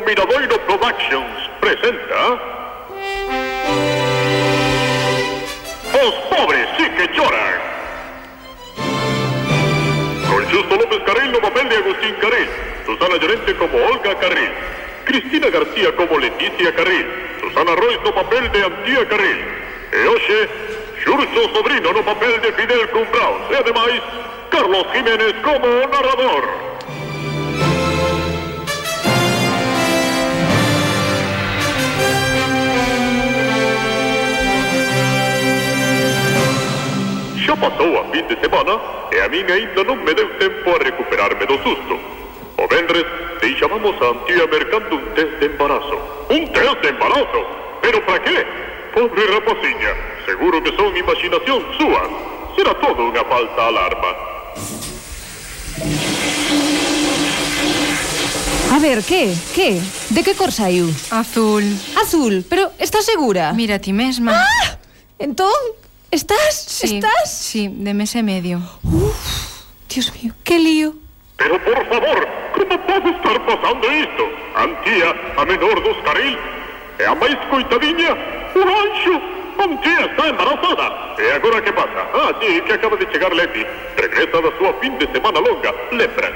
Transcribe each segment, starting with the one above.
Miradoiro Productions presenta... Os pobres sí que lloran. Con Justo López Carril no papel de Agustín Carril, Susana Llorente como Olga Carril, Cristina García como Leticia Carril, Susana Royce no papel de Antía Carril, e hoxe, Xurxo Sobrino no papel de Fidel Cumbraos, e ademais, Carlos Jiménez como narrador. xa pasou a fin de semana e a min aínda non me deu tempo a recuperarme do susto. O vendres deixábamos a Antía mercando un test de embarazo. Un test de embarazo? Pero para qué? Pobre rapaciña, seguro que son imaginación súa. Será todo unha falta alarma. A ver, que? Que? De que cor saiu? Azul. Azul, pero estás segura? Mira ti mesma. Ah! Entón, Estás? Sí, Estás? Sí, de mes e medio. Uf, Dios mío, que lío. Pero por favor, como pode estar pasando isto? Antía, a menor dos caril, e a máis coitadiña, un anxo. Antía está embarazada. E agora que pasa? Ah, sí, que acaba de chegar Leti. Regresa da súa fin de semana longa, lembran.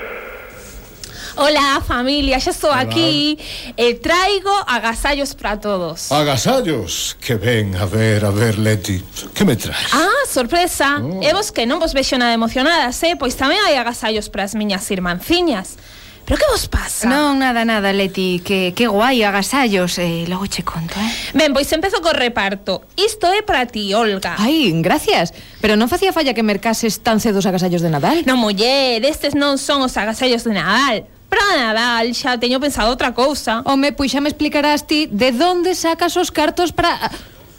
Hola familia, ya estoy aquí Eh, traigo agasallos para todos. Agasallos? Que ven, a ver, a ver, Leti, que me traes? Ah, sorpresa, oh. e vos que non vos vexo nada emocionadas, eh? Pois tamén hai agasallos para as miñas irmanciñas. Pero que vos pasa? Non, nada, nada, Leti, que, que guai, agasallos, eh, logo che conto, eh? Ben, pois empezo co reparto. Isto é para ti, Olga. Ai, gracias, pero non facía falla que mercases tan cedo os agasallos de Nadal. Non, muller, estes non son os agasallos de Nadal. Nadal xa teño pensado outra cousa. Home, pois xa me explicarás ti de onde sacas os cartos para...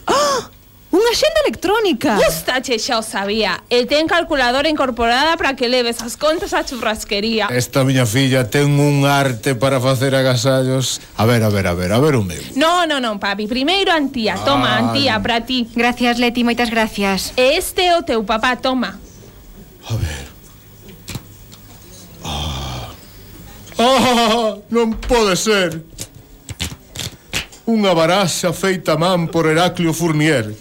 ¡Oh! Unha xenda electrónica. Gustache, xa o sabía. E ten calculadora incorporada para que leves as contas á churrasquería. Esta miña filla ten un arte para facer agasallos. A ver, a ver, a ver, a ver un meu. No, no, non, papi. Primeiro Antía. Toma, Ay. Antía, para ti. Gracias, Leti, moitas gracias. E este é o teu papá, toma. A ver. Ah, non pode ser. Unha baraxa feita a man por Heraclio Fournier.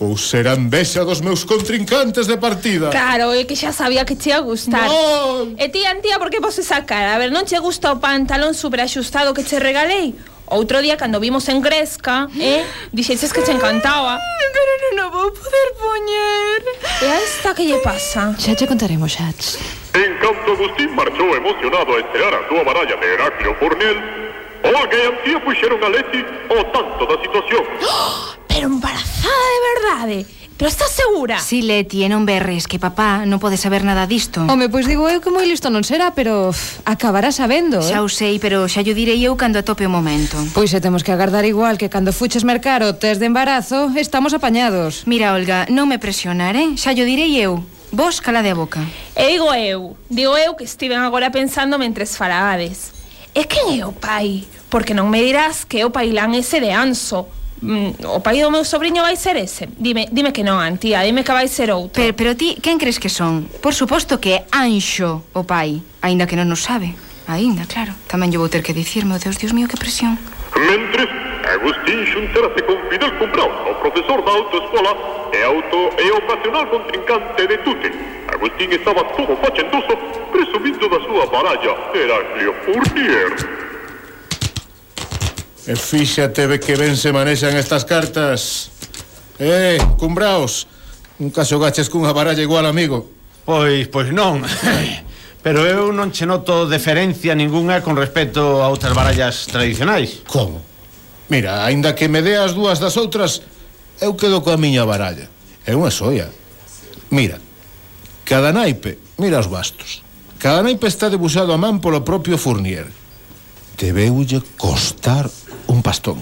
Pois será envexa dos meus contrincantes de partida. Claro, é que xa sabía que che ia gustar. Non! E ti, Antía, por que poses a cara? A ver, non che gusta o pantalón superaxustado que che regalei? Outro día cando vimos en Gresca, eh, dixeches que che encantaba. Pero non o vou poder poñer. E a esta que lle pasa? Xa che contaremos, xa. En canto Agustín marchou emocionado a estrear a súa baralla de Heraclio Fornel, o que a tía puxeron a Leti o oh, tanto da situación. ¡Oh! Pero embarazada de verdade. ¿eh? Pero estás segura? Si, sí, Leti, e non berres, que papá non pode saber nada disto. Home, pois digo eu que moi listo non será, pero uf, acabará sabendo. Eh? Xa o sei, pero xa yo direi eu cando atope o momento. Pois se temos que agardar igual que cando fuches mercar o test de embarazo, estamos apañados. Mira, Olga, non me presionar, eh? Xa yo direi eu. Vos cala de boca. E digo eu, digo eu que estiven agora pensando mentres falabades. E quen é o pai? Porque non me dirás que é o pailán ese de Anso, mm, o pai do meu sobrinho vai ser ese. Dime, dime que non, Antía, dime que vai ser outro. Pero, pero ti, quen crees que son? Por suposto que é Anxo o pai, aínda que non o sabe. Aínda, claro. Tamén lle vou ter que dicir, meu Deus, Dios mío, que presión. Mentres, Agustín xuntarase con Fidel Cumbrao, o profesor da autoescola e auto e ocasional contrincante de Tute. Agustín estaba todo fachendoso, presumindo da súa baralla Heraclio Fournier. E fíxate ve que ben se manexan estas cartas. Eh, cumbraos. Nunca xogaches cunha baralla igual, amigo. Pois, pois non. Pero eu non che noto deferencia ningunha con respecto a outras barallas tradicionais. Como? Mira, aínda que me dé as dúas das outras, eu quedo coa miña baralla. É unha soia. Mira, cada naipe, mira os bastos. Cada naipe está debuxado a man polo propio Fournier debeulle costar un pastón.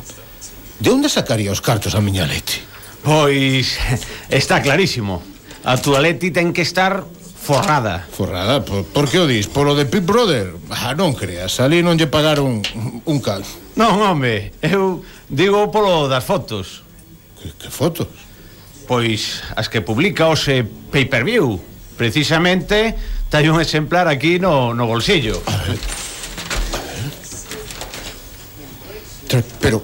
De onde sacaría os cartos a miña lete? Pois está clarísimo. A túa leti ten que estar forrada. Forrada? Por, por que o dis? Polo de Pip Brother? Ah, non creas, ali non lle pagaron un cal. Non, home, eu digo polo das fotos. Que, que fotos? Pois as que publica ose pay-per-view. Precisamente, teño un exemplar aquí no, no bolsillo. A ver. Pero...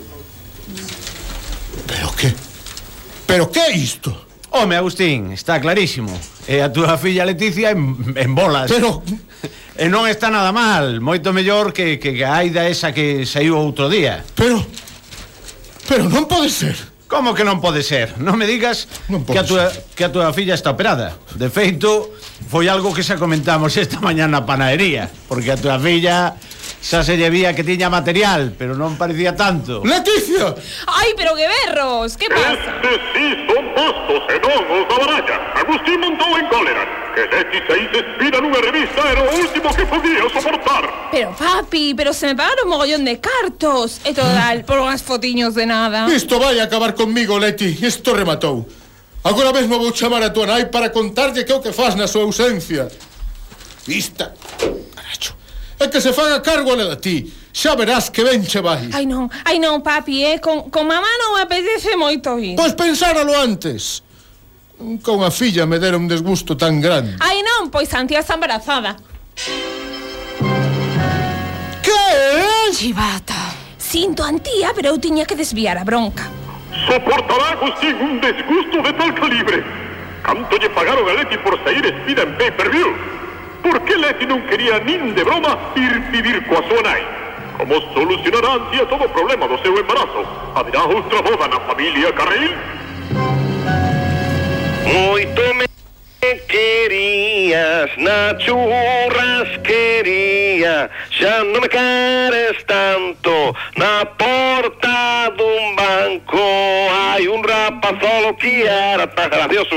Pero que? Pero que é isto? Home, Agustín, está clarísimo. E a túa filla Leticia en, en bolas. Pero... E non está nada mal. Moito mellor que, que a Aida esa que saiu outro día. Pero... Pero non pode ser. Como que non pode ser? Non me digas Non que, a túa, que a túa filla está operada. De feito, foi algo que xa comentamos esta mañá na panadería, porque a túa filla xa se lle vía que tiña material, pero non parecía tanto. Leticia! Ai, pero que berros, que pasa? Pero papi, pero se me pagaron mogollón de cartos. E total, por unhas fotiños de nada. Isto vai acabar conmigo, Leti. Isto rematou Agora mesmo vou chamar a tua nai para contarlle que é o que faz na súa ausencia. Vista Caracho. É que se faga cargo ela de ti. Xa verás que ben che vai. Ai non, ai non, papi, eh. Con, con mamá non me apetece moito ir. Pois pensáralo antes. Con a filla me dera un desgusto tan grande. Ai non, pois Santi está embarazada. Chivata. Sinto antía, pero eu tiña que desviar a bronca Soportará Agustín un desgusto de tal calibre. Canto lle pagaron a Leti por sair espida en pay-per-view? Por que Leti non quería nin de broma ir vivir coa súa nai? Como solucionará Antía todo o problema do seu embarazo? Haberá outra boda na familia Carril? Moito me querías na churrasquería María, xa non me queres tanto. Na porta dun um banco hai un um rapazolo que era tan gracioso.